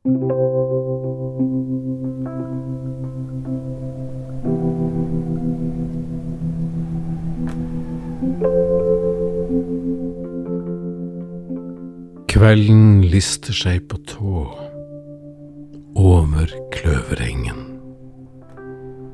Kvelden lister seg på tå over kløverengen.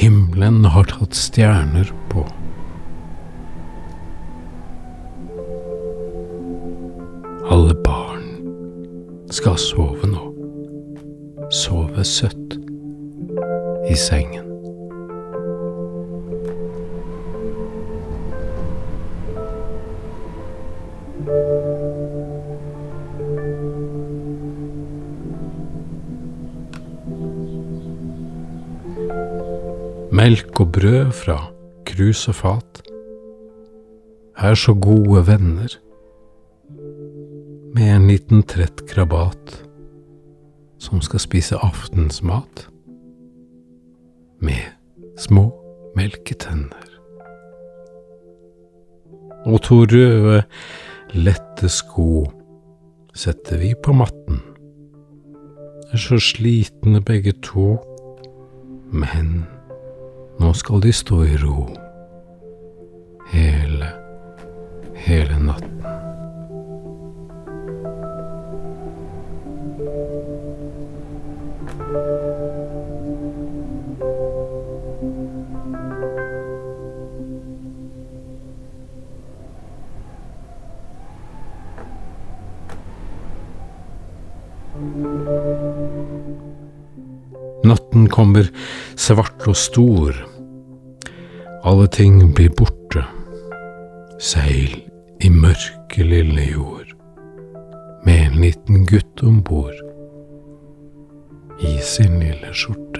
Himmelen har tatt stjerner på. Alle barn skal sove nå. Sove søtt i sengen. Melk og brød fra krus og fat er så gode venner med en liten trett krabat som skal spise aftensmat med små melketenner. Og to røde, lette sko setter vi på matten. Er så slitne begge to, men nå skal de stå i ro hele, hele natten. Natten kommer svart og stor. Alle ting blir borte. Seil i mørke lille jord. Med en liten gutt om bord. I sin lille skjorte.